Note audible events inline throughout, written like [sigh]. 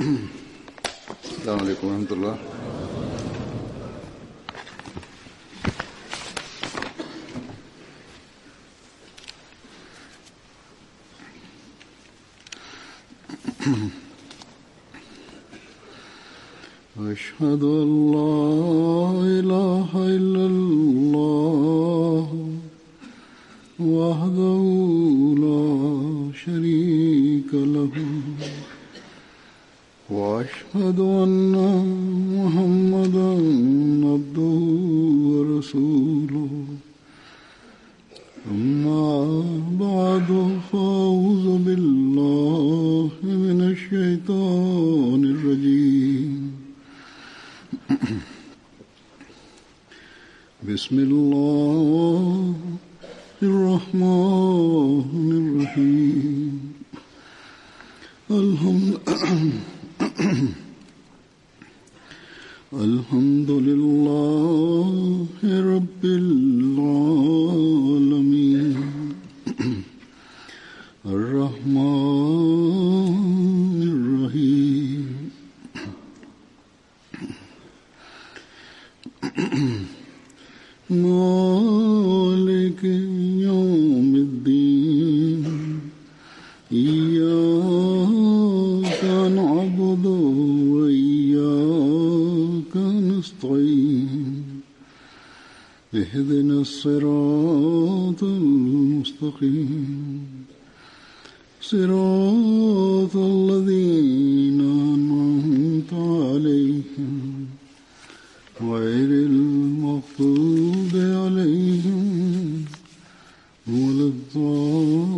السلام عليكم ورحمة الله. أشهد أن الصراط المستقيم. صراط الذين أنعمت عليهم. غير المغضوب عليهم ولا الضالين.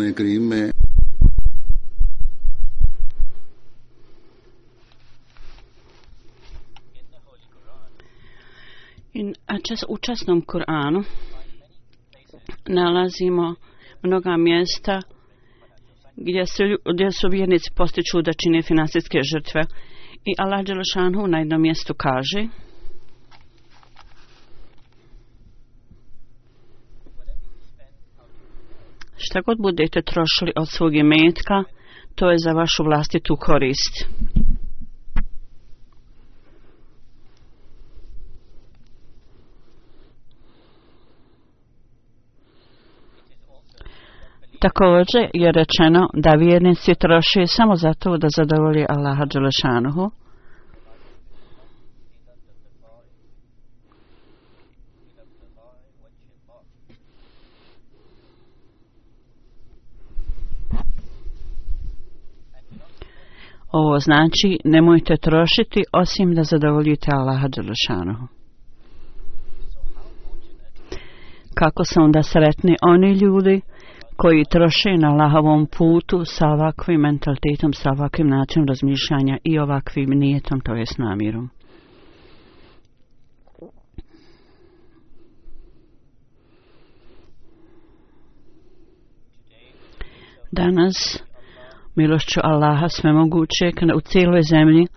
कुरान करीम में In, a čas, u časnom Kur'anu nalazimo mnoga mjesta gdje, se, lju- gdje su vjernici postiču da čine finansijske žrtve. I Allah Đelešanu na jednom mjestu kaže Šta god budete trošili od svog imetka, to je za vašu vlastitu korist. Također je rečeno da vjernici troše samo zato da zadovolji Allaha Đelešanuhu. Ovo znači nemojte trošiti osim da zadovoljite Allaha Đelešanuhu. Kako su onda sretni oni ljudi koji troše na Allahovom putu sa ovakvim mentalitetom, sa ovakvim načinom razmišljanja i ovakvim nijetom, to je s namirom. Danas, milošću Allaha svemogućeg u cijeloj zemlji,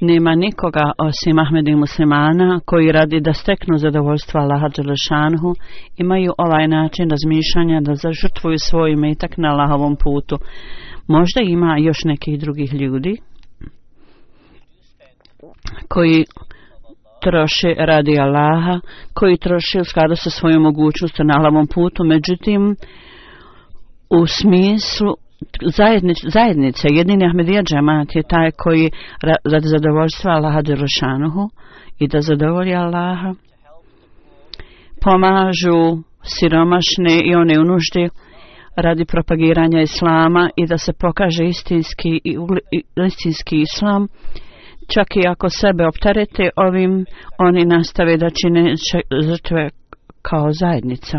nema nikoga osim Ahmedi muslimana koji radi da steknu zadovoljstvo Allaha Đelešanhu, imaju ovaj način razmišljanja da zažrtvuju svoj metak na Allahovom putu. Možda ima još nekih drugih ljudi koji troše radi Allaha, koji troše u skladu sa svojom mogućnosti na Allahovom putu, međutim, u smislu zajednic, zajednica jedini Ahmedija džemat je taj koji radi zadovoljstva Allaha Đerošanuhu i da zadovolji Allaha. Pomažu siromašne i one u nuždi radi propagiranja islama i da se pokaže istinski, i, i, istinski islam. Čak i ako sebe opterete ovim oni nastave da čine žrtve kao zajednica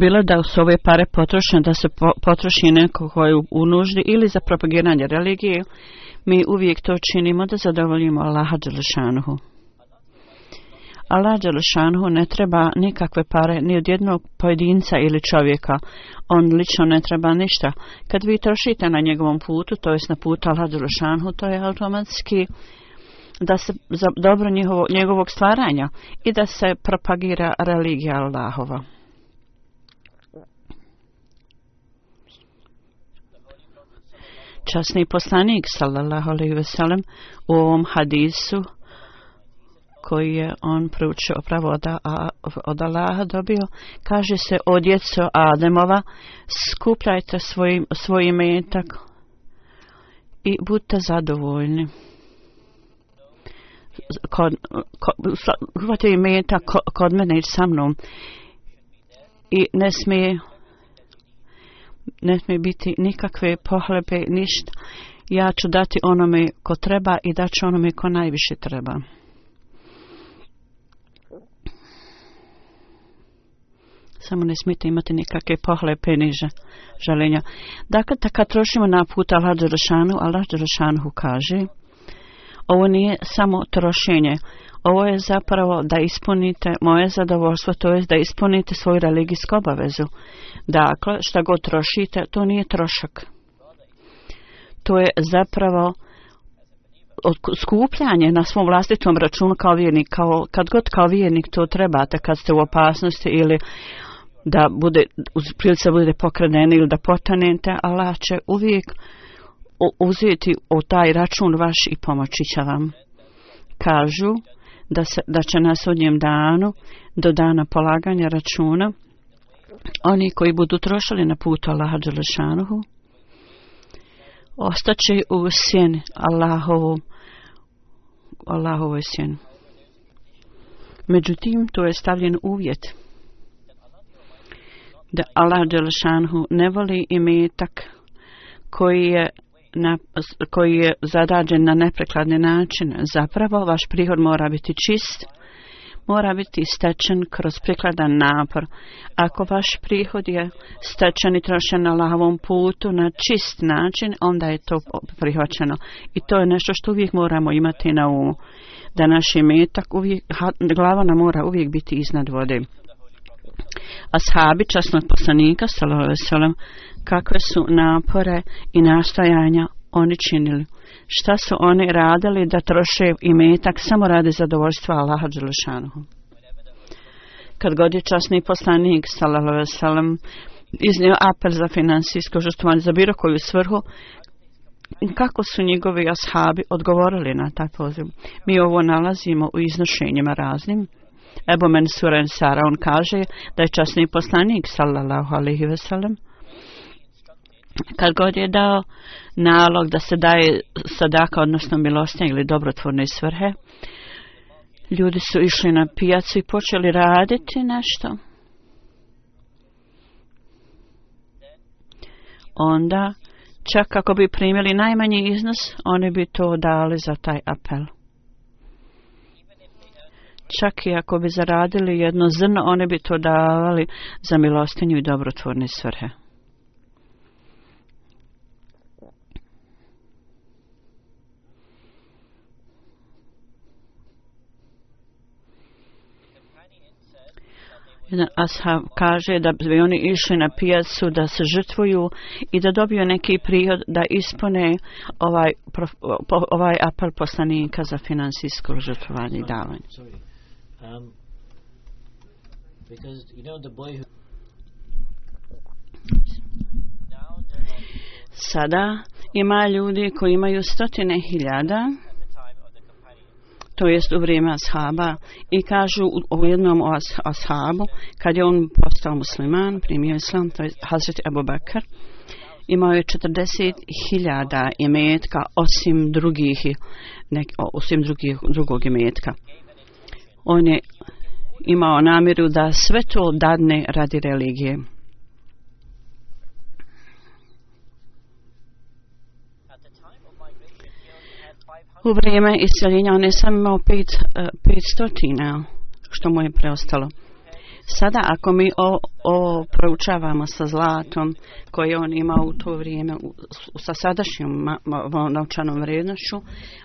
bilo da su ove pare potrošene, da se po, potroši neko koji je u nuždi ili za propagiranje religije, mi uvijek to činimo da zadovoljimo Allaha Đelešanuhu. Allah Đelešanhu ne treba nikakve pare ni od jednog pojedinca ili čovjeka. On lično ne treba ništa. Kad vi trošite na njegovom putu, to jest na putu Allah Đelešanhu, to je automatski da se za dobro njegovo, njegovog stvaranja i da se propagira religija Allahova. Časni poslanik sallallahu alejhi ve sellem u ovom hadisu koji je on proučio pravo od, od Allaha dobio, kaže se o djeco Ademova, skupljajte svoj, svoj imetak i budite zadovoljni. Kod, kod, hvatite imetak kod mene i sa mnom i ne smije ne smije biti nikakve pohlepe, ništa. Ja ću dati onome ko treba i daću onome ko najviše treba. Samo ne smijete imati nikakve pohlepe niže želenja. Dakle, kad trošimo na put Allah Đerašanu, Allah Đerašanu kaže, ovo nije samo trošenje, ovo je zapravo da ispunite moje zadovoljstvo, to je da ispunite svoju religijsku obavezu. Dakle, šta god trošite, to nije trošak. To je zapravo skupljanje na svom vlastitom računu kao vjernik, kao, kad god kao vjernik to trebate, kad ste u opasnosti ili da bude, uz prilice bude pokradeni ili da potanete, Allah će uvijek uzeti o taj račun vaš i pomoći će vam. Kažu da, se, da će na sudnjem danu, do dana polaganja računa, oni koji budu trošili na putu Allaha Đelešanuhu, ostaće u sjeni Allahovu, Allahovoj sjeni. Međutim, to je stavljen uvjet da Allah Đelešanuhu ne voli imetak koji je na, koji je zadađen na neprekladni način. Zapravo, vaš prihod mora biti čist, mora biti stečen kroz prikladan napor. Ako vaš prihod je stečen i trošen na lavom putu na čist način, onda je to prihvaćeno. I to je nešto što uvijek moramo imati na umu. Da naš imetak uvijek, glava nam mora uvijek biti iznad vode. Ashabi časnog poslanika, sallallahu alejhi kakve su napore i nastojanja oni činili. Šta su oni radili da troše i metak samo radi zadovoljstva Allaha Đelešanuhu. Kad god je časni poslanik, sallallahu alejhi iznio apel za finansijsko žrtvovanje za bilo koju svrhu, kako su njegovi ashabi odgovorili na taj poziv. Mi ovo nalazimo u iznošenjima raznim. Ebu Mansur Sara, on kaže da je časni poslanik, sallallahu alaihi ve sellem, kad god je dao nalog da se daje sadaka, odnosno milostnje ili dobrotvorne svrhe, ljudi su išli na pijacu i počeli raditi nešto. Onda, čak ako bi primili najmanji iznos, oni bi to dali za taj apel. Čak i ako bi zaradili jedno zrno, one bi to davali za milostinju i dobrotvorne svrhe. jedan ashab kaže da bi oni išli na pijacu da se žrtvuju i da dobiju neki prihod da ispune ovaj, ovaj apel poslanika za finansijsko žrtvovanje i davanje. Um, Sada ima ljudi koji imaju stotine hiljada to jest u vrijeme ashaba i kažu u jednom ashabu kad je on postao musliman primio islam to je Hazret Abu Bakr imao je 40.000 imetka osim drugih nek, osim drugih, drugog imetka on je imao namjeru da sve to dadne radi religije U vrijeme isceljenja on je sam imao pet, uh, pet stotina, što mu je preostalo. Sada ako mi o, o proučavamo sa zlatom koje on ima u to vrijeme u, sa sadašnjom novčanom vrijednošću,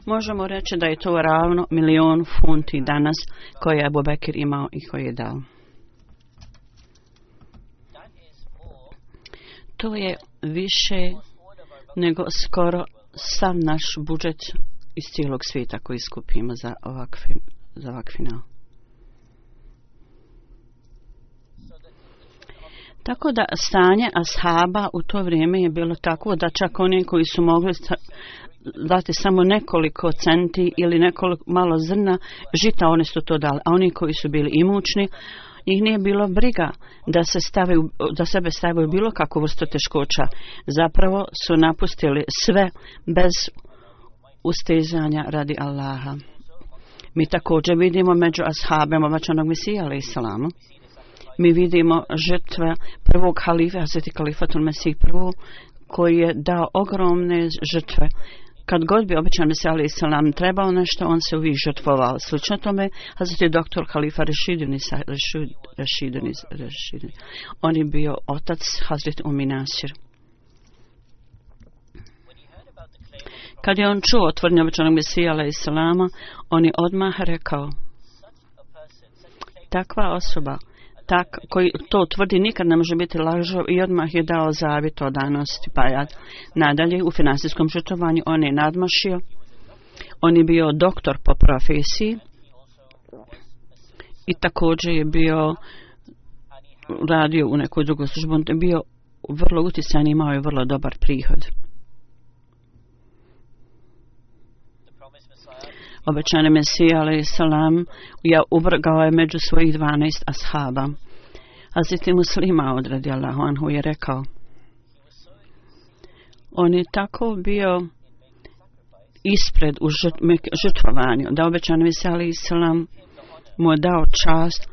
možemo reći da je to ravno milion funti danas koje je Abu Bekir imao i koje je dao. To je više nego skoro sam naš budžet iz cijelog svijeta koji skupimo za ovak, za ovak final. Tako da stanje ashaba u to vrijeme je bilo tako da čak oni koji su mogli dati samo nekoliko centi ili nekoliko malo zrna žita, oni su to dali. A oni koji su bili imućni, njih nije bilo briga da se stave da sebe stavaju bilo kakvu vrstu teškoća. Zapravo su napustili sve bez ustezanja radi Allaha. Mi također vidimo među ashabima vačanog Mesija, ali i salamu, mi vidimo žrtve prvog halifa, Hazreti Kalifatul Mesih prvo, koji je dao ogromne žrtve. Kad god bi običan Mesih Ali Isalam trebao nešto, on se uvijek žrtvovao. Slično tome, Hazreti doktor Halifa Rešidun, Rešidun, Rešidun, On je bio otac Hazreti Uminasir. Kad je on čuo otvornje običanog Mesija Ali Isalama, on je odmah rekao, takva osoba, tak, koji to tvrdi nikad ne može biti lažo i odmah je dao zavjet o danosti. Pa ja, nadalje u finansijskom žrtovanju on je nadmašio. On je bio doktor po profesiji i također je bio radio u nekoj drugoj službi. On je bio vrlo utican i imao je vrlo dobar prihod. Obećani Mesija, ali salam, ja uvrgao je među svojih 12 ashaba. A muslima odradi Allahu anhu je rekao, on je tako bio ispred u žrtvovanju, da obećani Mesija, ali salam, mu je dao čast,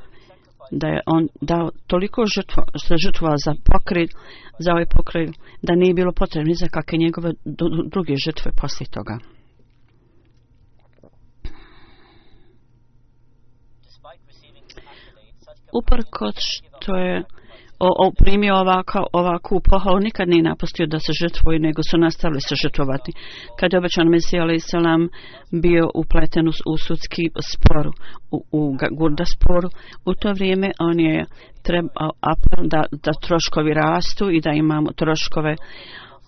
da je on dao toliko žrtva, se žrtvova za pokret, za ovaj pokret, da nije bilo potrebno za kakve njegove druge žrtve poslije toga. Uprkot što je o, o, primio ovako, ovakvu pohvalu, nikad nije napustio da se žrtvuju, nego su nastavili se žrtvovati. Kad je obećan Mesija alaih salam bio upleten u, u sudski spor, u, u Gurda sporu, u to vrijeme on je trebao apel da, da troškovi rastu i da imamo troškove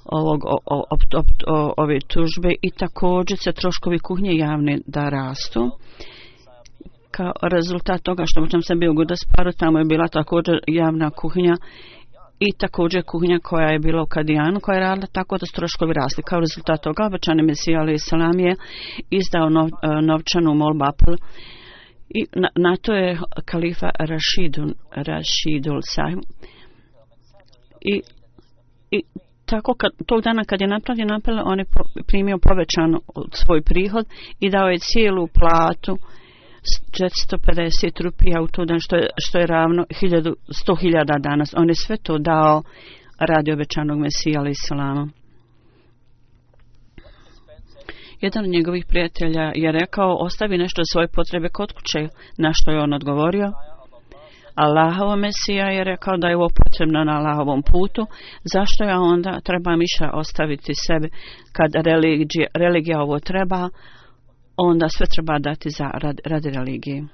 ovog, o, o, o, o, o, ove tužbe i također se troškovi kuhnje javne da rastu kao rezultat toga što sam se bio u Gudasparu, tamo je bila također javna kuhinja i također kuhinja koja je bila u Kadijanu, koja je radila tako da su troškovi rasli. Kao rezultat toga, obećani Mesija Ali Salam je izdao nov, e, novčanu molbu Apple i na, na to je kalifa Rashidun, Rashidul Sahim. I, i tako kad, tog dana kad je napravio napel, on je primio povećan svoj prihod i dao je cijelu platu 450 rupija u to dan što je, što je ravno 100.000 danas. On je sve to dao radi obećanog Mesija ali Islama. Jedan od njegovih prijatelja je rekao ostavi nešto svoje potrebe kod kuće, na što je on odgovorio. Allahovo Mesija je rekao da je ovo potrebno na Allahovom putu, zašto ja onda treba miša ostaviti sebe kad religija, religija ovo treba, onda sve treba dati za rad, radi religije.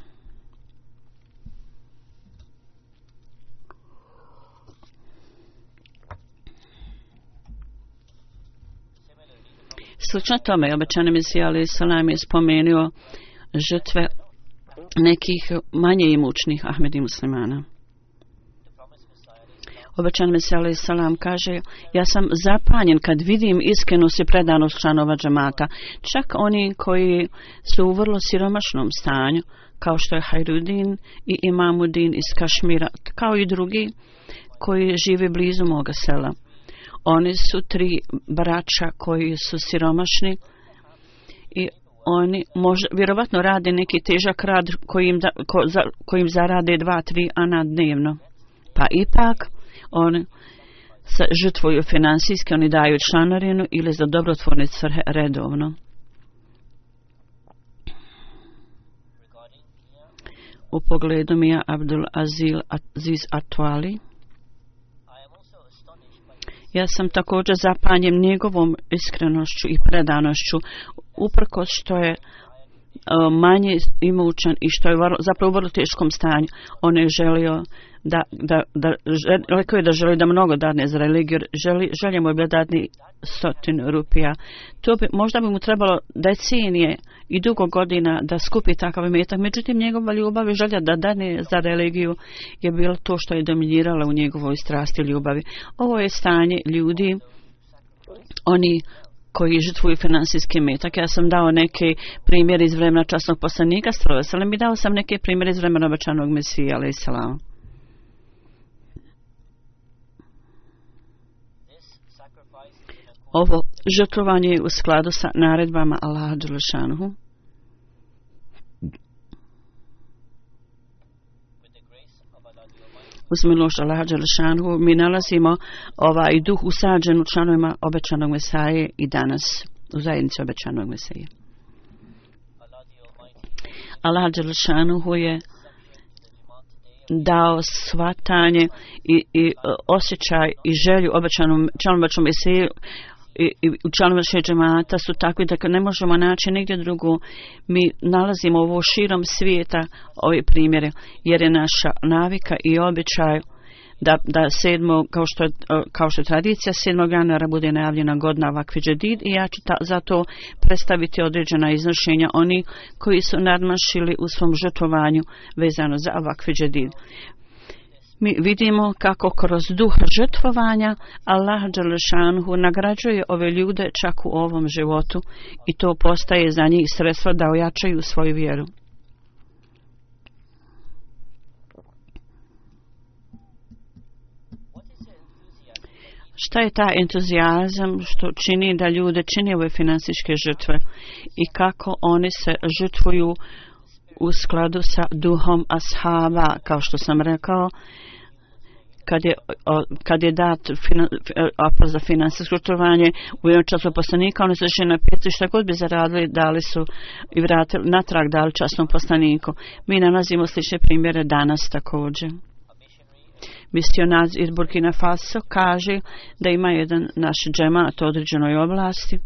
Slično tome, obećani Mesija Ali Salam je spomenuo žrtve nekih manje imućnih Ahmedi muslimana obećan Mesija salam kaže ja sam zapanjen kad vidim iskrenost i predanost članova džamata čak oni koji su u vrlo siromašnom stanju kao što je Hajrudin i Imamudin iz Kašmira kao i drugi koji žive blizu moga sela oni su tri braća koji su siromašni i oni možda, vjerovatno rade neki težak rad kojim, da, ko, za, kojim zarade dva, tri ana dnevno. Pa ipak, oni se žrtvuju finansijski, oni daju članarinu ili za dobrotvorne svrhe redovno. u pogledu Mija Abdul Azil Aziz Atuali. Ja sam također zapanjem njegovom iskrenošću i predanošću, uprko što je e, manje imućan i što je zapravo u vrlo teškom stanju. On je želio da, da, da rekao je da želi da mnogo dadne za religiju, želi, željemo je bilo dadne stotin rupija. To bi, možda bi mu trebalo decenije i dugo godina da skupi takav imetak, međutim njegova ljubav i želja da dadne za religiju je bilo to što je dominiralo u njegovoj strasti ljubavi. Ovo je stanje ljudi, oni koji žrtvuju finansijski metak. Ja sam dao neke primjere iz vremena časnog poslanika, strojosali mi dao sam neke primjere iz vremena obećanog mesija, ali i salama. Ovo žrtvovanje je u skladu sa naredbama Allaha Đelešanuhu. Uz miloš Allaha Đelešanuhu mi nalazimo ovaj duh usađen u članovima obećanog Mesaje i danas u zajednici obećanog Mesaje. Allah Đelešanuhu je dao svatanje i, i e, osjećaj i želju obećanom članom obećanom Mesaje i, i članova šeđemata su takvi da ne možemo naći nigdje drugu. Mi nalazimo ovo širom svijeta ove primjere, jer je naša navika i običaj da, da sedmo, kao što, e, kao što je tradicija, 7. januara bude najavljena godina vakfi džedid i ja ću ta, zato predstaviti određena iznošenja oni koji su nadmašili u svom žrtvovanju vezano za vakfi džedid mi vidimo kako kroz duh žrtvovanja Allah Đelešanhu nagrađuje ove ljude čak u ovom životu i to postaje za njih sredstvo da ojačaju svoju vjeru. Šta je ta entuzijazam što čini da ljude čini ove finansijske žrtve i kako oni se žrtvuju u skladu sa duhom ashaba, kao što sam rekao, kad je, kad je dat finan, e, za finansijsko trovanje u jednom času poslanika, oni su išli na pijecu šta god bi zaradili, dali su i vratili natrag dali časnom poslaniku. Mi nalazimo slične primjere danas također. Misionaz iz Burkina Faso kaže da ima jedan naš džemat u određenoj oblasti.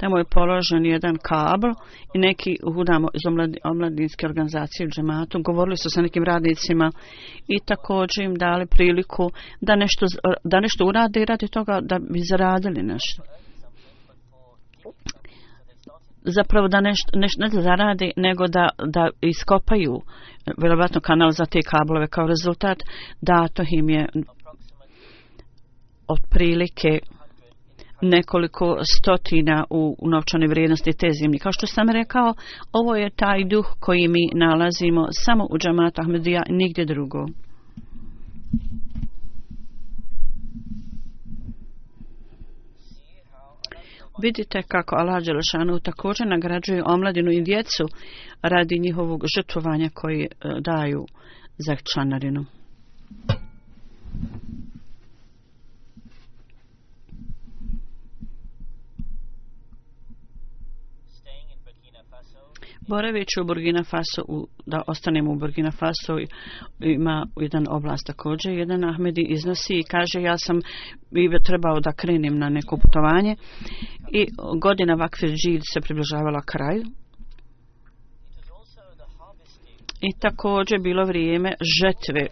Tamo je položen jedan kabel i neki hudamo iz omladinske organizacije u džematu govorili su sa nekim radnicima i također im dali priliku da nešto, da nešto urade i radi toga da bi zaradili nešto. Zapravo da nešto, nešto ne da zaradi, nego da, da iskopaju vjerovatno kanal za te kablove kao rezultat dato im je otprilike nekoliko stotina u, novčanoj novčane vrijednosti te zemlje. Kao što sam rekao, ovo je taj duh koji mi nalazimo samo u džamatu Ahmedija, nigdje drugo. Vidite kako Allah Đelešanu također nagrađuje omladinu i djecu radi njihovog žrtvovanja koji e, daju za članarinu. Boraveći u Burkina Faso, u, da ostanemo u Burkina Faso, ima jedan oblast također. Jedan Ahmedi iznosi i kaže ja sam trebao da krenem na neko putovanje i godina vakfir džid se približavala kraju. I također bilo vrijeme žetve.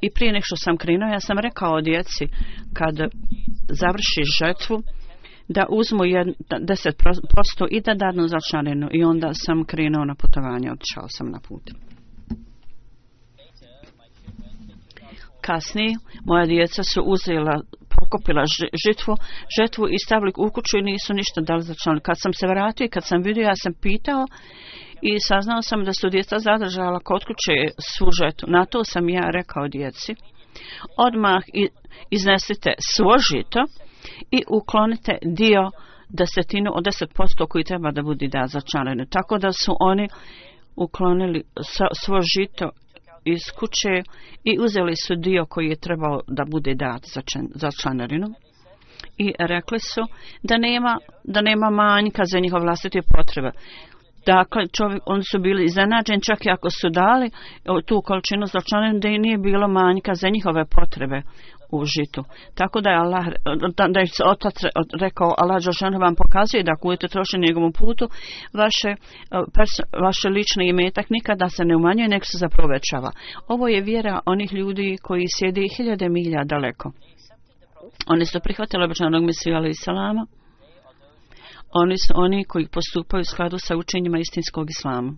I prije nek što sam krenuo, ja sam rekao djeci, kad završi žetvu, da uzmu 10% i da dadnu za članinu i onda sam krenuo na putovanje, odšao sam na put. Kasnije, moja djeca su uzela, pokopila žitvu, žetvu i stavili u kuću i nisu ništa dali za članinu. Kad sam se vratio i kad sam vidio, ja sam pitao i saznao sam da su djeca zadržala kod kuće svu žetu. Na to sam ja rekao djeci, odmah iznesite svo žito, i uklonite dio desetinu od 10% koji treba da budi da za. Tako da su oni uklonili svo žito iz kuće i uzeli su dio koji je trebao da bude dat za, čan, za članarinu. i rekli su da nema, da nema manjka za njihove vlastite potrebe. Dakle, čovjek, oni su bili iznenađeni čak i ako su dali e, tu količinu za članarinu da i nije bilo manjka za njihove potrebe u žitu. Tako da je Allah, da, da je otac rekao, Allah Žešanu vam pokazuje da ako budete trošeni njegovom putu, vaše, pers, vaše lične imetak nikada se ne umanjuje, nek se zaprovećava. Ovo je vjera onih ljudi koji sjedi hiljade milja daleko. Oni su prihvatili običanog misiju ali i salama. Oni su oni koji postupaju u skladu sa učenjima istinskog islama.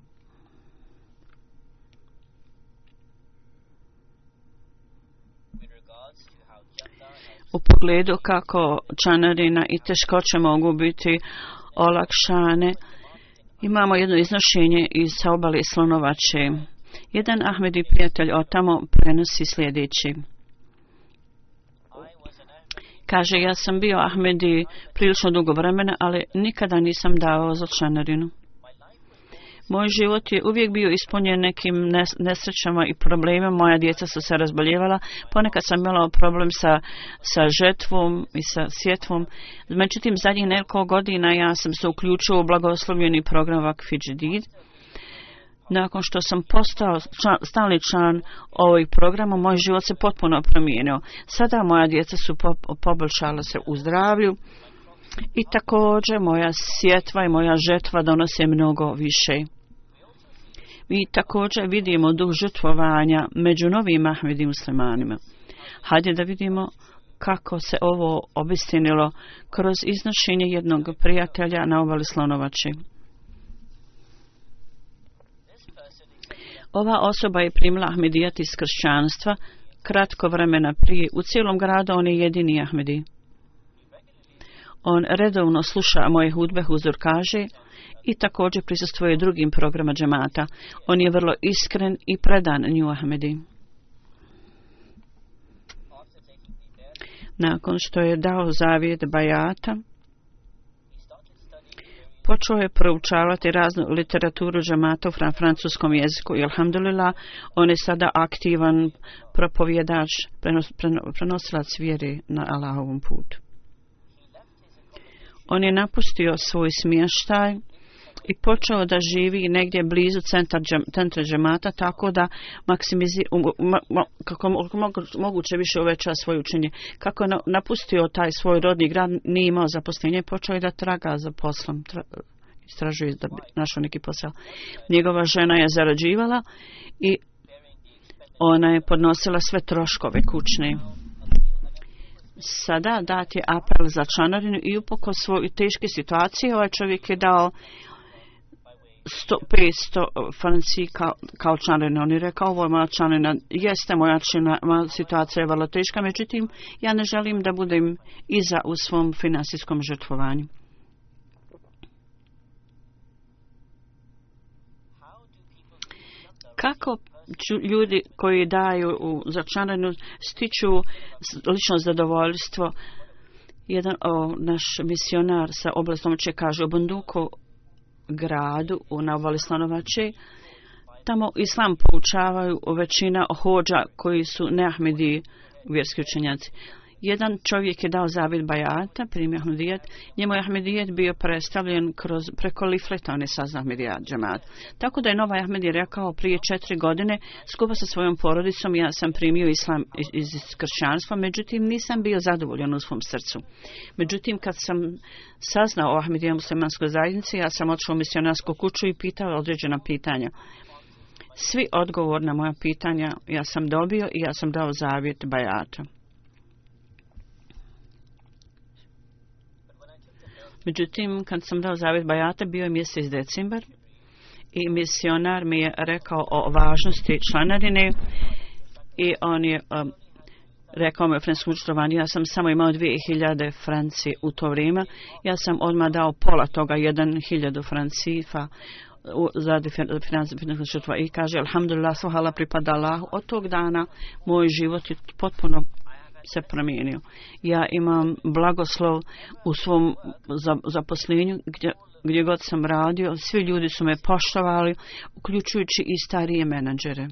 U pogledu kako čanarina i teškoće mogu biti olakšane, imamo jedno iznošenje iz obale Slonovače. Jedan Ahmedi prijatelj otamo tamo prenosi sljedeći. Kaže, ja sam bio Ahmedi prilično dugo vremena, ali nikada nisam davao za članarinu. Moj život je uvijek bio ispunjen nekim nesrećama i problemima. Moja djeca su se razboljevala. Ponekad sam imala problem sa, sa žetvom i sa sjetvom. Međutim, zadnjih nekoliko godina ja sam se uključio u blagoslovljeni program Vakfidžidid. Nakon što sam postao član, stalni član ovog programa, moj život se potpuno promijenio. Sada moja djeca su po, poboljšala se u zdravlju i također moja sjetva i moja žetva donose mnogo više. Mi također vidimo duh žrtvovanja među novim Ahmedi muslimanima. Hajde da vidimo kako se ovo obistinilo kroz iznošenje jednog prijatelja na ovali Slonovači. Ova osoba je primila Ahmedijat iz kršćanstva kratko vremena prije. U cijelom gradu on je jedini Ahmedi. On redovno sluša moje hudbe, huzur kaže, i također prisustvuje drugim programa džemata. On je vrlo iskren i predan New Ahmedi. Nakon što je dao zavjet Bajata, počeo je proučavati raznu literaturu džamata u francuskom jeziku i alhamdulillah, on je sada aktivan propovjedač, prenos, prenosilac vjeri na Allahovom putu. On je napustio svoj smještaj i počeo da živi negdje blizu centra, centra džemata tako da maksimizi, um, ma, ma, kako moguće više uveća svoje učenje. Kako je napustio taj svoj rodni grad, nije imao zaposlenje, počeo je da traga za poslom, tra, istražuje da bi našao neki posao. Njegova žena je zarađivala i ona je podnosila sve troškove kućne. Sada dati apel za članarinu i upoko svoj teške situacije, ovaj čovjek je dao 100, 500 eh, franci kao, kao članarina. On je rekao, ovo je moja članina, jeste moja članina, situacija je vrlo teška, međutim, ja ne želim da budem iza u svom finansijskom žrtvovanju. Kako ljudi koji daju u začanarinu stiču lično zadovoljstvo jedan o, naš misionar sa oblastom će kaže u Bunduku gradu u Navali Slanovače. Tamo islam poučavaju većina hođa koji su neahmedi vjerski učenjaci. Jedan čovjek je dao zavid bajata, primio Ahmedijet. Njemu je Ahmedijet bio predstavljen kroz, preko lifleta, on je sazna Ahmedijat džemat. Tako da je Nova Ahmedi rekao prije četiri godine, skupa sa svojom porodicom, ja sam primio islam iz, iz kršćanstva, međutim nisam bio zadovoljan u svom srcu. Međutim, kad sam saznao o Ahmedijat muslimanskoj zajednici, ja sam otišao u misionarsku kuću i pitao određena pitanja. Svi odgovor na moja pitanja ja sam dobio i ja sam dao zavjet bajata. Međutim, kad sam dao zavjet Bajata, bio je mjesec decembar i misionar mi je rekao o važnosti članarine i on je um, rekao mi o franskom ja sam samo imao 2000 franci u to vrijeme, ja sam odmah dao pola toga, 1000 francifa za financije financije i kaže, alhamdulillah, svohala pripada Allahu. Od tog dana moj život je potpuno se promijenio. Ja imam blagoslov u svom zaposlenju gdje, gdje god sam radio. Svi ljudi su me poštovali, uključujući i starije menadžere.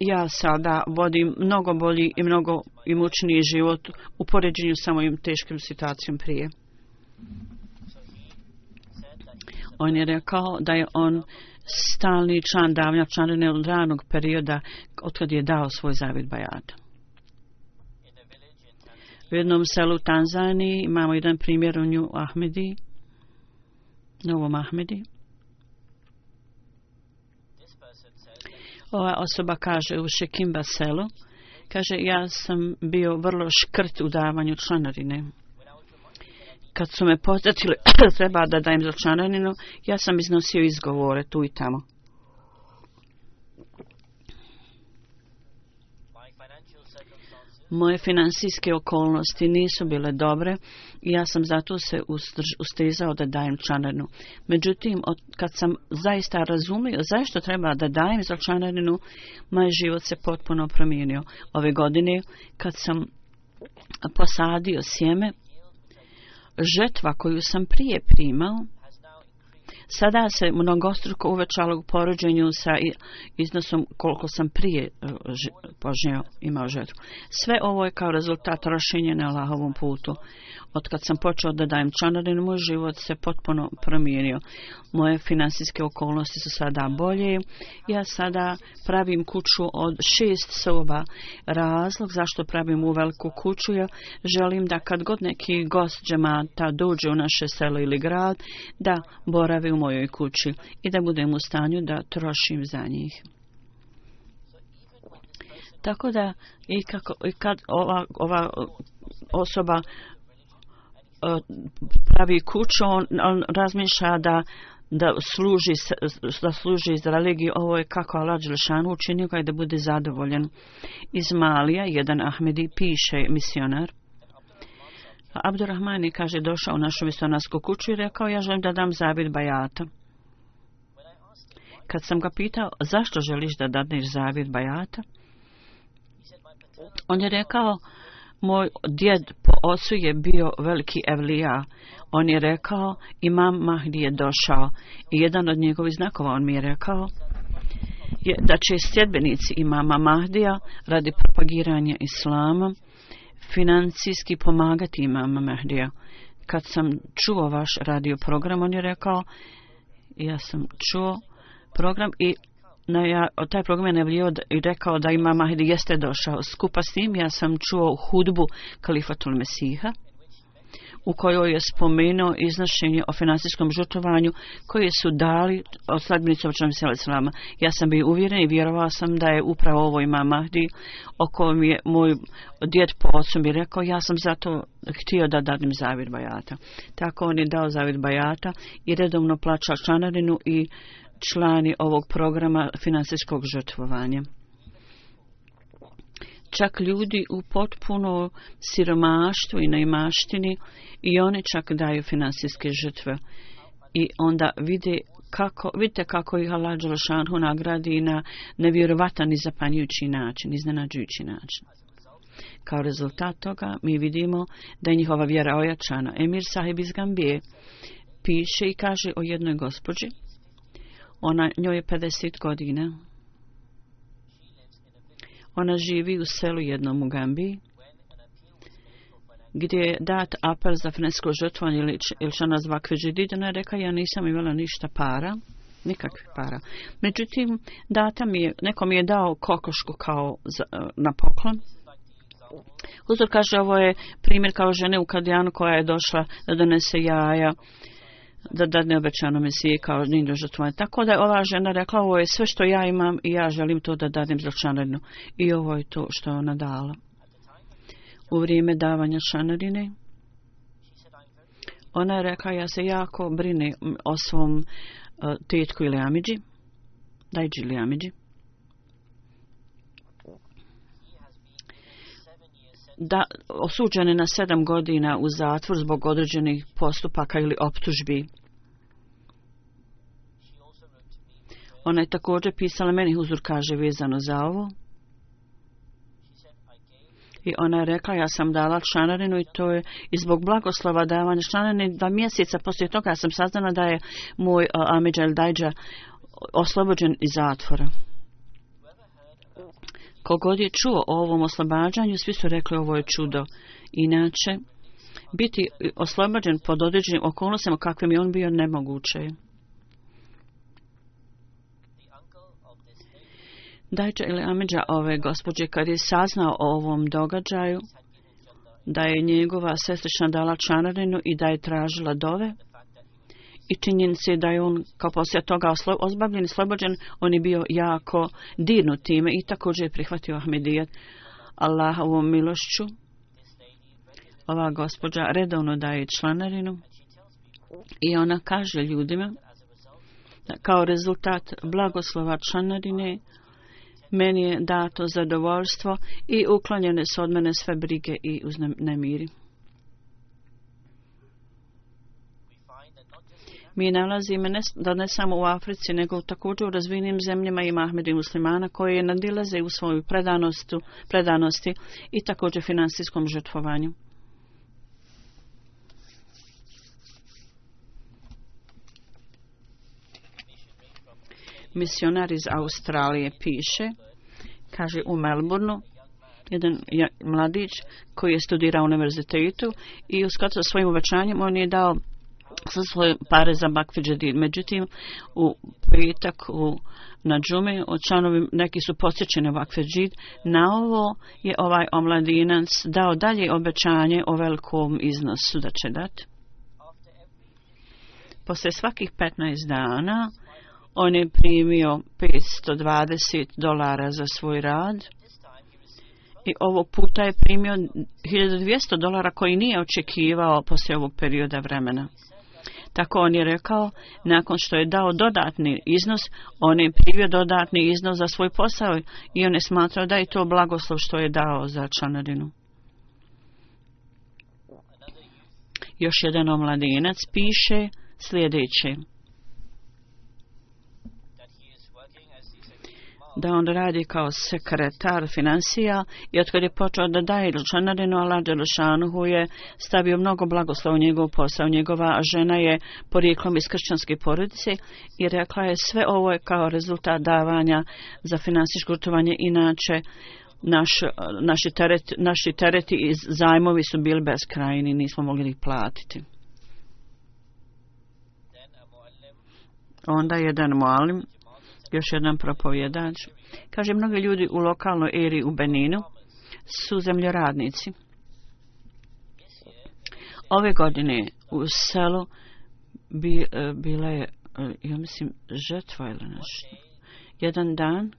ja sada vodim mnogo bolji i mnogo imućniji život u poređenju sa mojim teškim situacijom prije. On je rekao da je on stalni član davnja članine od ranog perioda od kad je dao svoj zavid Bajadu. U jednom selu u Tanzaniji imamo jedan primjer u nju Ahmedi, Novom Ahmedi. Ova osoba kaže u Šekimba selu, kaže ja sam bio vrlo škrt u davanju članarine. Kad su me podsjetili [clears throat] treba da dajem za članarinu, ja sam iznosio izgovore tu i tamo. Moje finansijske okolnosti nisu bile dobre i ja sam zato se ustezao da dajem članarinu. Međutim, od, kad sam zaista razumio zašto treba da dajem za članarinu, moj život se potpuno promijenio. Ove godine, kad sam posadio sjeme, žetva koju sam prije primao, sada se mnogostruko uvećalo u porođenju sa iznosom koliko sam prije e, imao žetvu. Sve ovo je kao rezultat rašenja na Allahovom putu. Od kad sam počeo da dajem članarinu, moj život se potpuno promijenio. Moje finansijske okolnosti su sada bolje. Ja sada pravim kuću od šest soba. Razlog zašto pravim u veliku kuću je želim da kad god neki gost džemata dođe u naše selo ili grad, da boravi u mojoj kući i da budem u stanju da trošim za njih. Tako da i, kako, i kad ova, ova osoba e, pravi kuću, on, on razmišlja da da služi, da služi za religiju, ovo je kako Allah Đelšanu učinio ga da bude zadovoljen. Iz Malija, jedan Ahmedi piše misionar, Abdurrahmani kaže došao u našu misionarsku kuću i rekao ja želim da dam zabit bajata. Kad sam ga pitao zašto želiš da dadneš zabit bajata, on je rekao moj djed po ocu je bio veliki evlija. On je rekao imam Mahdi je došao i jedan od njegovih znakova on mi je rekao je da će sljedbenici imama Mahdija radi propagiranja islama financijski pomagati imama Mehdija. Kad sam čuo vaš radio program, on je rekao, ja sam čuo program i na, ja, taj program je nevlio i rekao da ima Mahdi jeste došao. Skupa s tim ja sam čuo hudbu Kalifatul Mesiha u kojoj je spomenuo iznošenje o finansijskom žrtovanju koje su dali od sladbenicom članom Sela Ja sam bio uvjeren i vjerovao sam da je upravo ovo ima Mahdi o kojem je moj djed po ocu mi rekao ja sam zato htio da dadim zavid bajata. Tako on je dao zavid bajata i redovno plaća članarinu i člani ovog programa finansijskog žrtvovanja. Čak ljudi u potpuno siromaštvu i neimaštini i oni čak daju finansijske žrtve. I onda vide kako, vidite kako ih Allah Đalašanhu nagradi na nevjerovatan i zapanjujući način, iznenađujući način. Kao rezultat toga mi vidimo da je njihova vjera ojačana. Emir sahib iz Gambije piše i kaže o jednoj gospođi, Ona njoj je 50 godina. Ona živi u selu jednom u Gambiji, gdje je dat apel za frenesko žrtvanje ili, ili što nazva ona je reka, ja nisam imala ništa para, nikakvih para. Međutim, data mi je, neko mi je dao kokošku kao za, na poklon. Uzor kaže, ovo je primjer kao žene u Kadijanu koja je došla da donese jaja da dadne obećano mesije kao ninja žrtvovanje. Tako da je ova žena rekla, ovo je sve što ja imam i ja želim to da dadem za članarinu. I ovo je to što je ona dala. U vrijeme davanja članarine, ona je rekla, ja se jako brine o svom uh, tetku ili amidži, dajđi ili amidži. Da osuđene na sedam godina u zatvor zbog određenih postupaka ili optužbi. Ona je također pisala meni Huzur kaže vezano za ovo. I ona je rekla, ja sam dala članarinu i to je i zbog blagoslova davanja članarine dva mjeseca poslije toga ja sam saznala da je moj uh, Amidžel Dajđa oslobođen iz zatvora. Kogod je čuo o ovom oslobađanju, svi su rekli ovo je čudo. Inače, biti oslobađen pod određenim okolnostima kakvim je on bio nemoguće. Dajđa ili Amidža ove gospođe, kad je saznao o ovom događaju, da je njegova sestrična dala čanarinu i da je tražila dove, i činjenice da je on kao poslije toga ozbavljen i slobođen, on je bio jako dirnut time i također je prihvatio Ahmedijet Allahovom milošću. Ova gospođa redovno daje članarinu i ona kaže ljudima da kao rezultat blagoslova članarine meni je dato zadovoljstvo i uklonjene su od mene sve brige i uznemiri. Mi nalazimo ne, da ne samo u Africi, nego također u razvijenim zemljama i Mahmedi muslimana koji je nadilaze u svoju predanosti i također finansijskom žrtvovanju. Misionar iz Australije piše, kaže u Melbourneu, jedan mladić koji je studirao u univerzitetu i u skladu sa svojim uvećanjem on je dao sa svoje pare za bakvi. Međutim, u petak u, na džume od članovi neki su posjećeni bakvi. Na ovo je ovaj omladinac dao dalje obećanje o velikom iznosu da će dati. Posle svakih 15 dana on je primio 520 dolara za svoj rad i ovog puta je primio 1200 dolara koji nije očekivao poslije ovog perioda vremena. Tako on je rekao, nakon što je dao dodatni iznos, on je privio dodatni iznos za svoj posao i on je smatrao da je to blagoslov što je dao za članarinu. Još jedan omladinac piše sljedeće. Da on radi kao sekretar financija i otkad je počeo da daje Ilčanarinu, Allah Đelšanuhu je stavio mnogo blagoslova u njegov posao. Njegova žena je porijeklom iz kršćanske porodice i rekla je sve ovo je kao rezultat davanja za finansijsko gotovanje. Inače, naš, naši, teret, naši tereti i zajmovi su bili beskrajni, nismo mogli ih platiti. Onda jedan mualim još jedan propovjedač. Kaže, mnogi ljudi u lokalnoj eri u Beninu su zemljoradnici. Ove godine u selu bi, e, bila je, e, ja mislim, žetva ili nešto. Jedan dan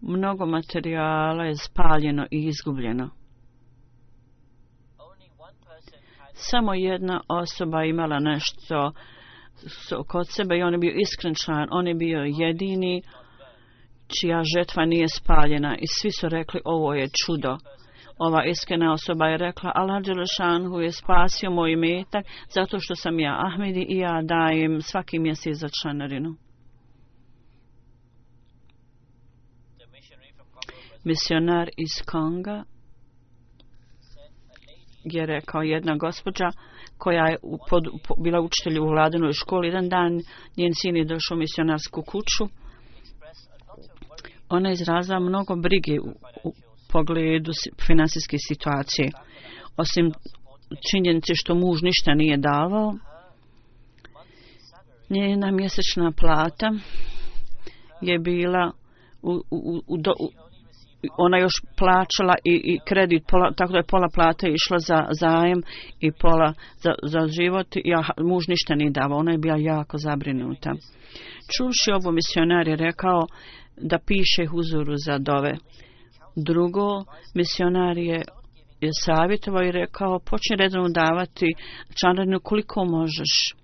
mnogo materijala je spaljeno i izgubljeno. Samo jedna osoba imala nešto kod sebe i on je bio iskren član, on je bio jedini čija žetva nije spaljena i svi su rekli ovo je čudo. Ova iskrena osoba je rekla Allah Đelešanhu je spasio moj metak zato što sam ja Ahmedi i ja dajem svaki mjesec za članarinu. Misionar iz Konga je rekao jedna gospođa koja je pod, po, bila učitelj u vladanoj školi. Jedan dan njen sin je došao u misionarsku kuću. Ona je izrazila mnogo brige u, u pogledu finansijske situacije. Osim činjenice što muž ništa nije davao, njena mjesečna plata je bila u, u, u, do, u, ona još plaćala i, i kredit, pola, tako da je pola plate išla za zajem i pola za, za život. Ja, muž ništa nije davao, ona je bila jako zabrinuta. Čuši ovo misionar je rekao da piše huzuru za dove. Drugo, misionar je, je savjetovao i rekao počni redno davati članarinu koliko možeš.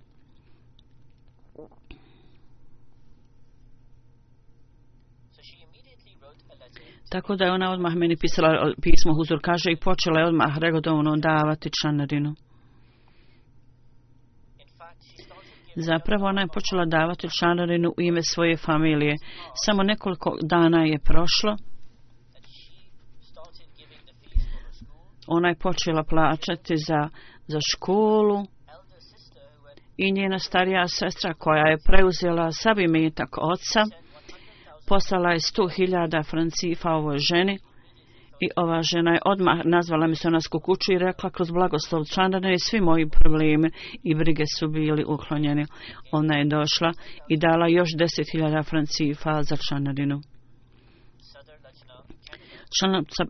Tako da je ona odmah meni pisala pismo Huzur kaže i počela je odmah regodovno davati članarinu. Zapravo ona je počela davati članarinu u ime svoje familije. Samo nekoliko dana je prošlo. Ona je počela plaćati za, za školu i njena starija sestra koja je preuzela sav imetak oca poslala je sto hiljada francifa ovoj ženi i ova žena je odmah nazvala misionasku kuću i rekla kroz blagoslov članane i svi moji problemi i brige su bili uklonjeni. Ona je došla i dala još deset hiljada francifa za članarinu. Članica,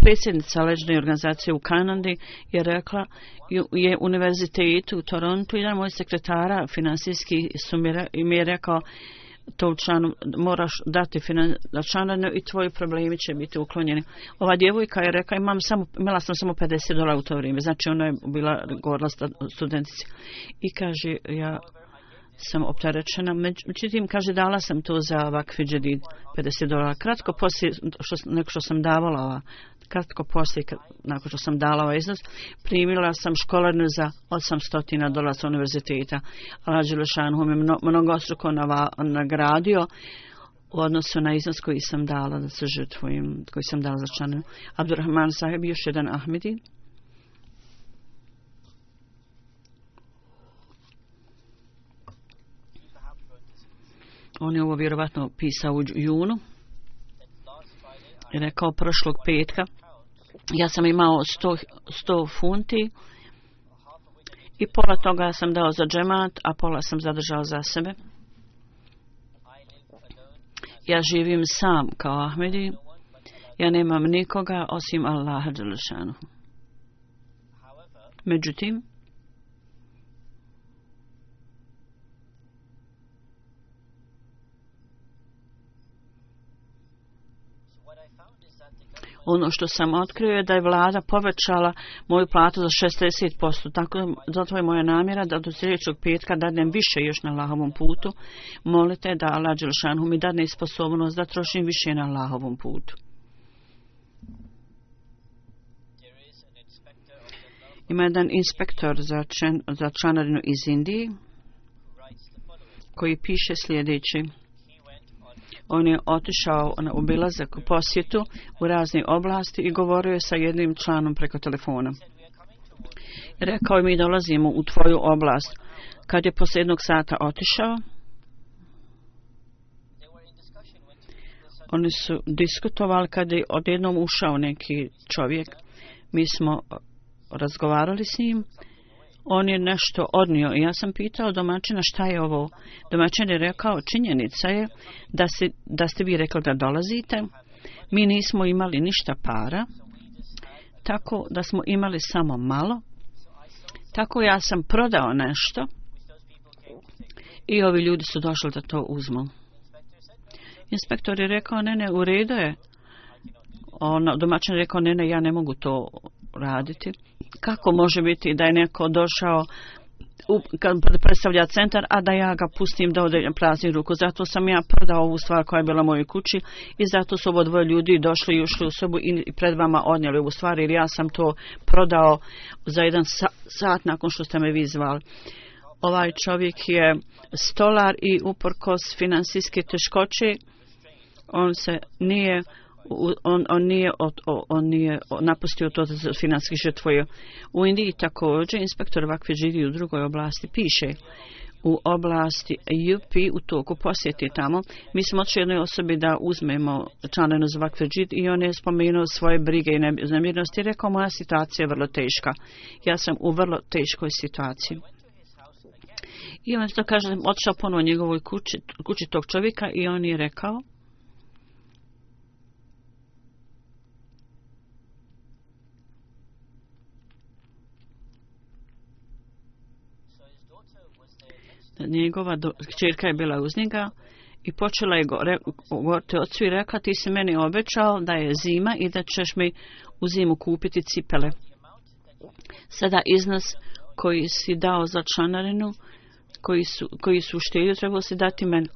predsjednica ležne organizacije u Kanadi je rekla je univerzitetu u Torontu jedan moj sekretara finansijski su mi je rekao to članu moraš dati članarinu i tvoji problemi će biti uklonjeni. Ova djevojka je rekla imam samo, imala sam samo 50 dolara u to vrijeme, znači ona je bila govorila studentici. I kaže, ja sam optarečena. međutim, kaže, dala sam to za vakfi džedid 50 dolara. Kratko poslije, što, neko što sam davala ova kratko poslije, nakon što sam dala ovaj iznos, primila sam školarnu za 800 dolara sa univerziteta. Allah Đelešanu me mno, mnogo nagradio u odnosu na iznos koji sam dala da se žrtvujem, koji sam dala za članu. Abdurrahman Saheb, još jedan Ahmedi. On je ovo vjerovatno pisao u junu. I rekao prošlog petka ja sam imao 100, 100 funti i pola toga sam dao za džemat, a pola sam zadržao za sebe. Ja živim sam kao Ahmedi. Ja nemam nikoga osim Allaha Đelešanu. Međutim, ono što sam otkrio je da je vlada povećala moju platu za 60%. Tako zato je moja namjera da do sljedećeg petka dadnem više još na Allahovom putu. Molite da Allah Đelšanu mi dadne sposobnost da trošim više na Allahovom putu. Ima jedan inspektor za, čen, za članarinu iz Indije koji piše sljedeći on je otišao na obilazak u posjetu u razne oblasti i govorio je sa jednim članom preko telefona. Rekao je mi dolazimo u tvoju oblast. Kad je posle jednog sata otišao, oni su diskutovali kad je odjednom ušao neki čovjek. Mi smo razgovarali s njim on je nešto odnio i ja sam pitao domaćina šta je ovo. Domaćin je rekao činjenica je da, se, da ste vi rekli da dolazite. Mi nismo imali ništa para, tako da smo imali samo malo. Tako ja sam prodao nešto i ovi ljudi su došli da to uzmu. Inspektor je rekao, ne, ne, u redu je. On, domaćin je rekao, ne, ne, ja ne mogu to raditi kako može biti da je neko došao u, kad predstavlja centar, a da ja ga pustim da ode prazni ruku. Zato sam ja prodao ovu stvar koja je bila u mojoj kući i zato su ovo dvoje ljudi došli i ušli u sobu i pred vama odnijeli ovu stvar jer ja sam to prodao za jedan sa, sat nakon što ste me vi zvali. Ovaj čovjek je stolar i uporkos finansijske teškoće on se nije on, on nije od, on nije napustio to za finanski žrtvoje. U Indiji također inspektor vakve živi u drugoj oblasti piše u oblasti UP u toku posjeti tamo. Mi smo odšli jednoj osobi da uzmemo članenu za vakve i on je spomenuo svoje brige i nemirnosti i rekao moja situacija je vrlo teška. Ja sam u vrlo teškoj situaciji. I on to kaže, odšao ponovo njegovoj kući, kući tog čovjeka i on je rekao njegova čerka je bila uz njega i počela je govoriti ocu i reka ti si meni obećao da je zima i da ćeš mi u zimu kupiti cipele. Sada iznos koji si dao za članarinu, koji su, koji su štelju, trebalo si dati meni.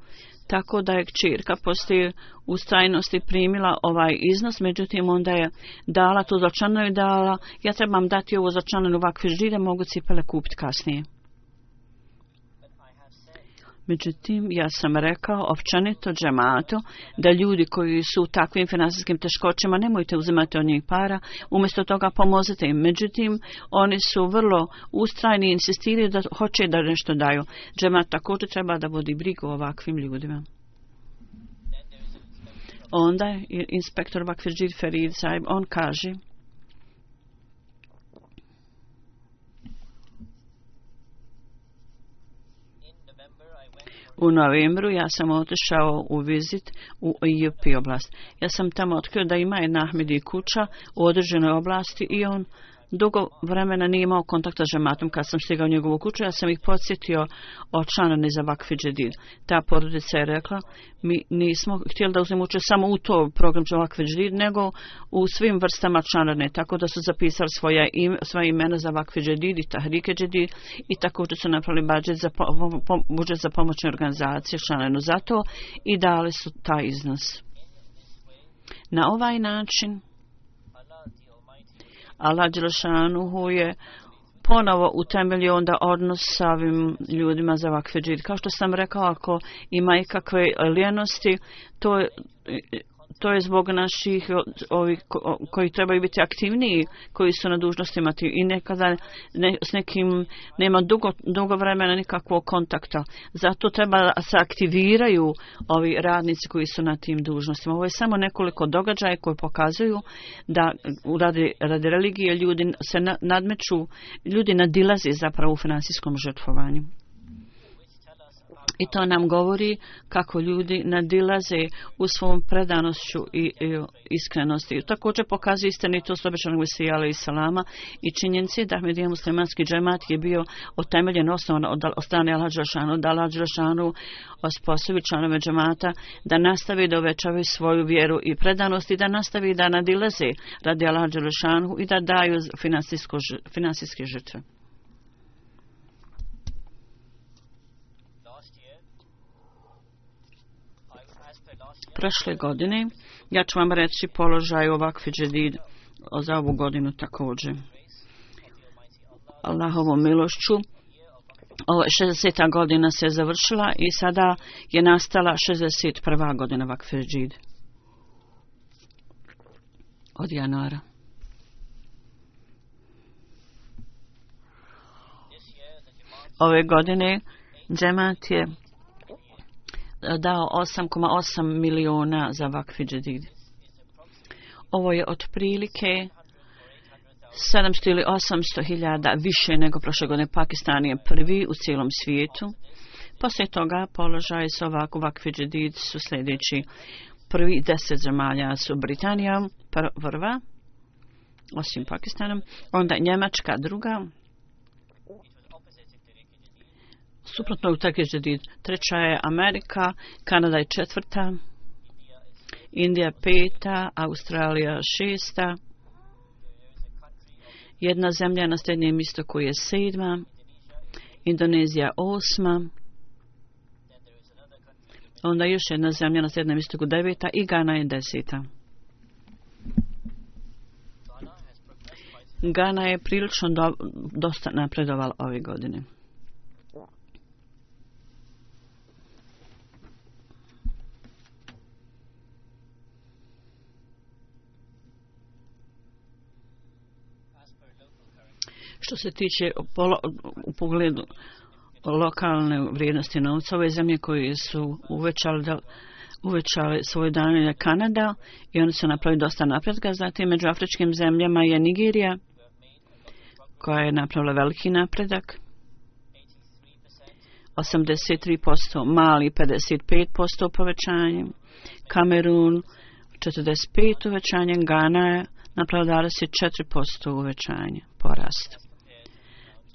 Tako da je čirka poslije u stajnosti primila ovaj iznos, međutim onda je dala to za članarinu i dala, ja trebam dati ovo za članarinu ovakve žide, mogu cipele kupiti kasnije. Međutim, ja sam rekao općanito džematu da ljudi koji su u takvim finansijskim teškoćama nemojte uzimati od njih para, umjesto toga pomozite im. Međutim, oni su vrlo ustrajni i insistiraju da hoće da nešto daju. Džemat također treba da vodi brigu o ovakvim ljudima. Onda je inspektor Bakfirđir Ferid Saib, on kaže U novembru ja sam otišao u vizit u IUP oblast. Ja sam tamo otkrio da ima jedna Ahmedi kuća u određenoj oblasti i on dugo vremena nije imao kontakta s žematom kad sam stigao u njegovu kuću. Ja sam ih podsjetio o članarni za Vakfi Džedid. Ta porodica je rekla, mi nismo htjeli da uzmemo uče samo u to program za Vakfi Džedid, nego u svim vrstama članarne. Tako da su zapisali svoja im, svoje imena za Vakfi Džedid i Tahrike Džedid i tako da su napravili budžet za, po, po, budžet za pomoćne organizacije članenu za to i dali su taj iznos. Na ovaj način Allah Đelešanuhu je ponovo utemelio onda odnos sa ovim ljudima za vakfe džid. Kao što sam rekao, ako ima ikakve lijenosti, to je to je zbog naših ovih koji trebaju biti aktivniji, koji su na dužnostima i nekada ne, s nekim nema dugo, dugo vremena nikakvog kontakta. Zato treba da se aktiviraju ovi radnici koji su na tim dužnostima. Ovo je samo nekoliko događaja koji pokazuju da radi, radi religije ljudi se nadmeću, ljudi nadilazi zapravo u finansijskom žrtvovanju. I to nam govori kako ljudi nadilaze u svom predanošću i, i iskrenosti. Također pokazuje istinitost obećanog Mesija i Salama i činjenci da Ahmedija muslimanski džemat je bio otemeljen osnovan od, od strane Allah Đelšanu, da Allah Đelšanu osposobi članove džemata da nastavi da uvećavaju svoju vjeru i predanost i da nastavi da nadilaze radi Allah Đelšanu i da daju finansijske žrtve. Prošle godine. Ja ću vam reći položaj ovakve džedid za ovu godinu također. Allahovom milošću. Ovo 60. godina se završila i sada je nastala 61. godina vakfe džid. Od januara. Ove godine džemat je dao 8,8 miliona za vakfi džedid. Ovo je otprilike 700 ili 800 hiljada više nego prošle godine. Pakistan je prvi u cijelom svijetu. Poslije toga položaj s ovako vakfi džedid su sljedeći. Prvi deset zemalja su Britanija, prva, osim Pakistanom, onda Njemačka druga, suprotno u takve žedid. Treća je Amerika, Kanada je četvrta, Indija peta, Australija šesta, jedna zemlja na srednjem istoku je sedma, Indonezija osma, onda još jedna zemlja na srednjem istoku deveta i Gana je deseta. Gana je prilično do, dosta napredovala ove godine. Što se tiče u pogledu lokalne vrijednosti novca, ove zemlje koje su uvećali da uvećali svoje dane na Kanada i oni su napravili dosta napretka. Zatim među afričkim zemljama je Nigerija koja je napravila veliki napredak. 83%, Mali 55% povećanje, Kamerun 45% uvećanje, Gana je napravila 24% uvećanje, porast.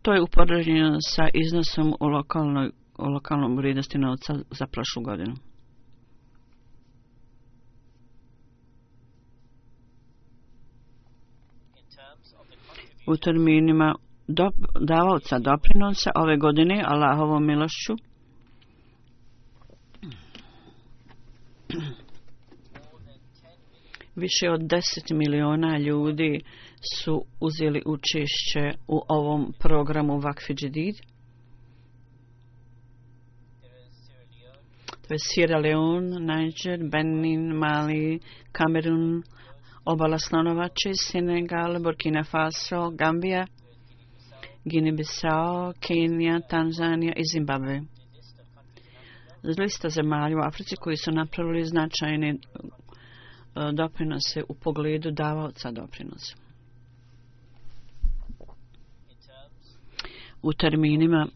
To je upoređeno sa iznosom u, lokalnoj, u lokalnom vrijednosti novca za prošlu godinu. U terminima do, davalca doprinosa ove godine Allahovom milošću više od 10 miliona ljudi su uzeli učešće u ovom programu Vakfi Džedid. To je Sierra Leone, Niger, Benin, Mali, Kamerun, obala Slonovače, Senegal, Burkina Faso, Gambija, Guinea-Bissau, Kenija, Tanzanija i Zimbabwe. Lista zemalja u Africi koji su napravili značajne e, doprinose u pogledu davaoca doprinosa. U terminima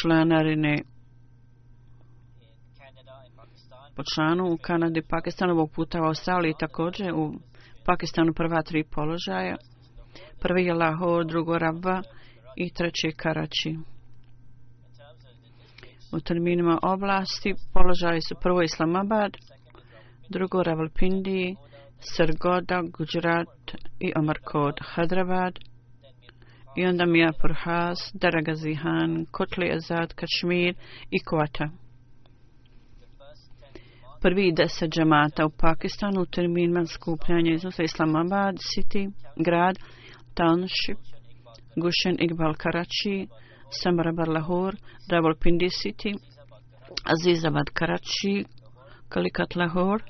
članarine po članu u Kanadi, Pakistanu, ovog puta u Australiji također u Pakistanu prva tri položaja. Prvi je Lahore, drugo Rabba i treći Karači. U terminima oblasti položaje su prvo Islamabad, drugo Ravalpindi, Srgoda, Gujarat i Amarkot, Hadrabad, i onda Mijapur Daraga Daragazihan, Kotli Azad, Kašmir i Kvata. Prvi deset džemata u Pakistanu u terminima skupljanja iznosa Islamabad City, grad, Township, Gushen Iqbal Karachi, Samarabar Lahore, Rawalpindi City, Azizabad Karachi, Kalikat Lahore,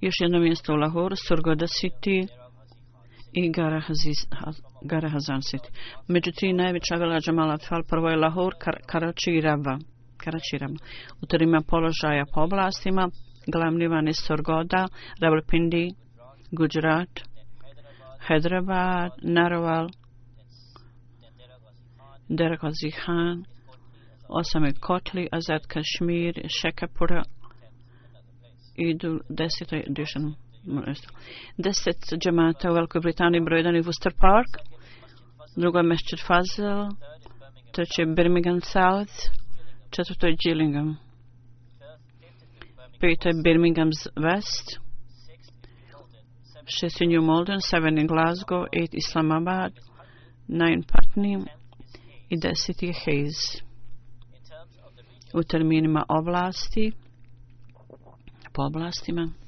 još jedno mjesto u Lahore, Surgoda City i Gara Hazan Među tri najveća vela Džamala Fal prvo je Lahore, Kar Karachi i Rabba. Karačiram. U trima položaja po oblastima, glavni van je Sorgoda, Rawalpindi, Gujarat, Hyderabad, Naroval, Deragazi Khan, osame Kotli, Azad Kashmir, Shekapura i deset edition. Deset džemata u Velikoj Britaniji broj jedan je Worcester Park, drugo je Mešćer Fazel, treće je Birmingham South, četvrto je Gillingham. Peto je Birmingham West. Šest je New Malden, seven je Glasgow, eight Islamabad, nine Putney i deset je Hayes. U terminima oblasti, po oblastima.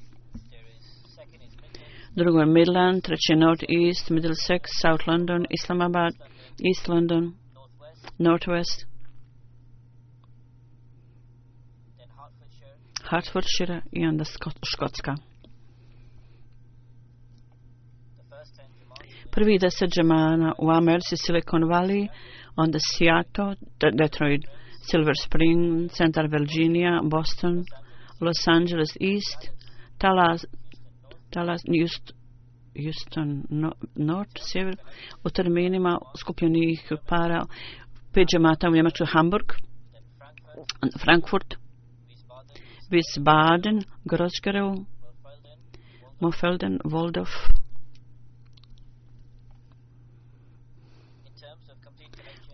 Drugo je Midland, treće North East, Middlesex, South London, Islamabad, East London, North West, Hertfordshire i onda Škotska. Prvi deset džemana u Americi, Silicon Valley, onda Seattle, Detroit, Silver Spring, Central Virginia, Boston, Los Angeles East, Talas, Dallas, Just, Houston, no, North, Sjever, u terminima skupljenih para, pet džemata u Njemačku, Hamburg, Frankfurt, Wiesbaden, Großgerow, Mofelden, Waldorf.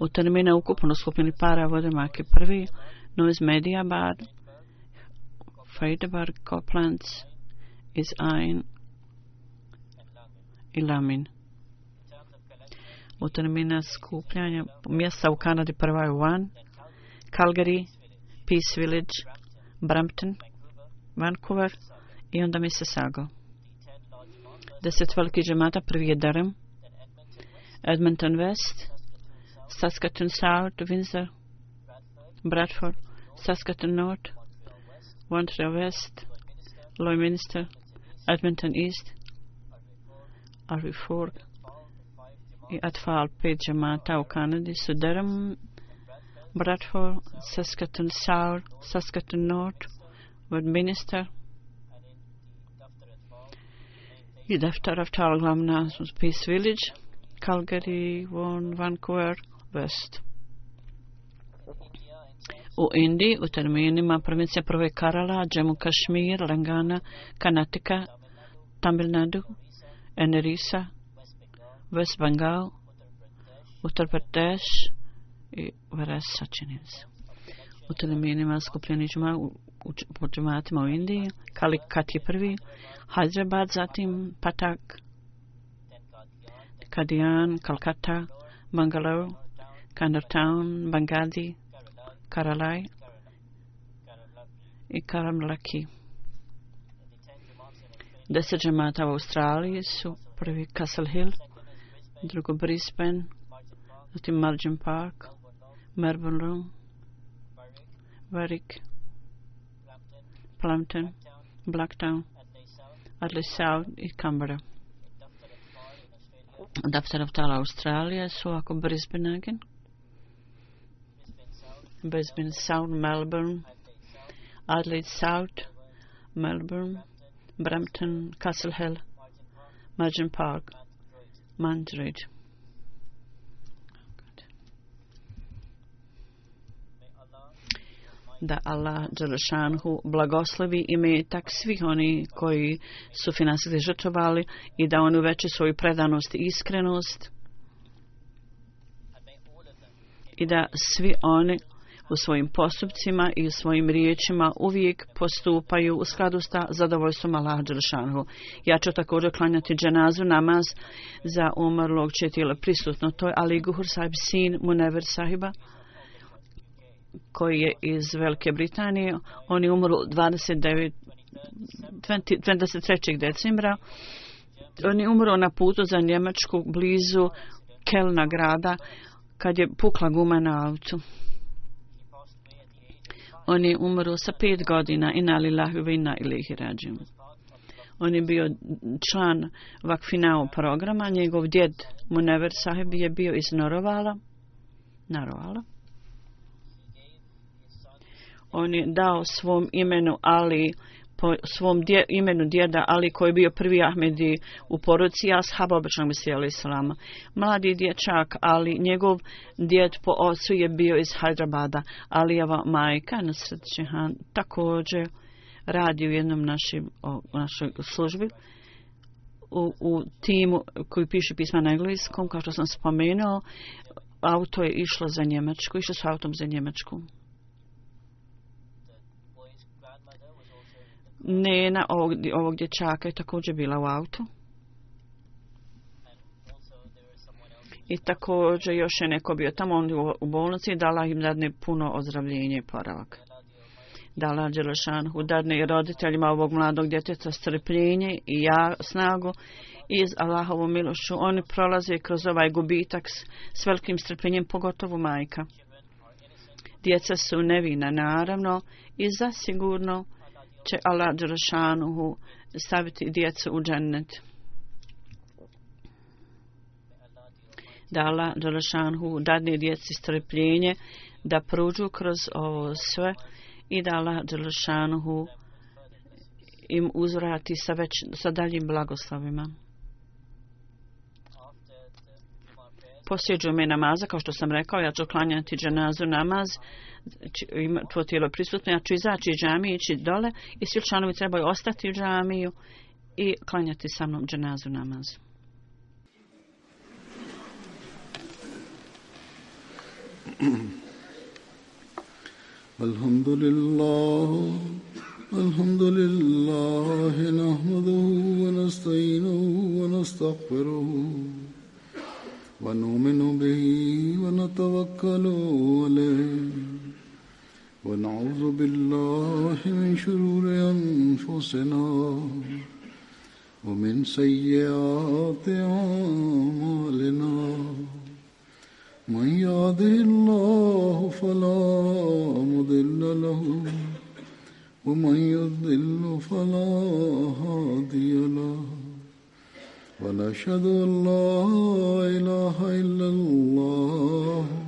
U termina ukupno skupljeni para vode maki prvi, Noise Media Bar, Freideberg, Coplands, iz Ein i Lamin. U termina skupljanja mjesta u Kanadi prva je Van, Calgary, Peace Village, Brampton, Vancouver i onda Mississauga. Deset velikih džemata, prvi je Durham, Edmonton West, Saskatoon South, Windsor, Bradford, Saskatoon North, Montreal West, Lloydminster, Edmonton East, Arby Ford i Atfal, pet džemata u Kanadi su Durham, Bradford, Saskatoon South, Saskatoon North, Westminster i Daftar of glavna su Peace Village, Calgary, Vaughan, Vancouver, West. U Indiji, u terminima provincija prve Karala, Jammu Kashmir, Langana, Kanatika, Tamil Nadu, Enerisa, West Bengal, Uttar Pradesh, i Varasa činjenica. se. U teleminima skupljeni džuma u, u, u u Indiji. Kalikat je prvi. Hyderabad, zatim Patak, Kadian, Kalkata, Bangalore, Kandartown, Bangadi, Karalai i Karamlaki. Deset džemata u Australiji su prvi Castle Hill, drugo Brisbane, zatim Margin Park, Melbourne, Warwick, Plumpton, Blacktown, Adley South i Canberra. Daftar of Tala Australija su ako Brisbane again. Brisbane South, Melbourne, Adelaide South, Melbourne, Brampton, Castle Hill, Margin Park, Mandridge. da Allah Đelešanhu blagoslovi ime tak svih oni koji su finansijski žrtvovali i da oni uveće svoju predanost i iskrenost i da svi oni u svojim postupcima i u svojim riječima uvijek postupaju u skladu sa zadovoljstvom Allah Đelešanhu. Ja ću također klanjati dženazu namaz za umrlog četila prisutno. To je Ali Guhur sahib, sin Munever sahiba koji je iz Velike Britanije. On je umro 29, 20, 23. decembra. On je umro na putu za Njemačku blizu Kelna grada kad je pukla guma na autu. On je umro sa pet godina i nalilahu vina ili rađim. On je bio član Vakfinao programa. Njegov djed Munever sahib je bio iz Norovala. Narovala on je dao svom imenu Ali po svom dje, imenu djeda Ali koji je bio prvi Ahmedi u poruci Ashaba običnog Mesija Islama. Mladi dječak Ali, njegov djed po ocu je bio iz Hyderabada. Alijeva majka Nasrat Čehan također radi u jednom našim, o, našoj službi u, u timu koji piše pisma na engleskom, kao što sam spomenuo, auto je išlo za Njemačku, išlo s autom za Njemačku. Nena ovog, ovog dječaka je također bila u autu. I također još je neko bio tamo on u bolnici i dala im dadne puno ozdravljenje i poravak. Dala Đelešanhu dadne i roditeljima ovog mladog djeteta strpljenje i ja snagu iz Allahovu milošu. Oni prolaze kroz ovaj gubitak s, s velikim strpljenjem, pogotovo majka. Djeca su nevina, naravno, i zasigurno će Allah Đerašanuhu staviti djecu u džennet. Da Allah Đerašanuhu dadne djeci strpljenje da pruđu kroz ovo sve i da Allah Đerašanuhu im uzvrati sa, već, sa daljim blagoslovima. Posjeđu me namaza, kao što sam rekao, ja ću klanjati dženazu namaz, ima tvoje tijelo prisutno, ja ću izaći iz džamije, ići dole i svi članovi trebaju ostati u džamiju i klanjati sa mnom dženazu namaz. Alhamdulillah Alhamdulillah nahmaduhu wa nasta'inuhu wa nastaghfiruhu ونؤمن به ونتوكل عليه ونعوذ بالله من شرور أنفسنا ومن سيئات أعمالنا. من يهده الله فلا مضل له ومن يضل فلا هادي له. ونشهد أن لا إله إلا الله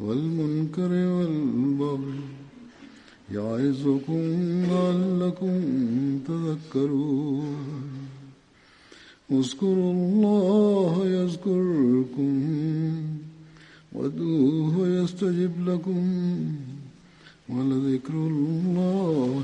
والمنكر والبغي يعظكم لعلكم تذكرون. اذكروا الله يذكركم وادعوه يستجب لكم ولذكر الله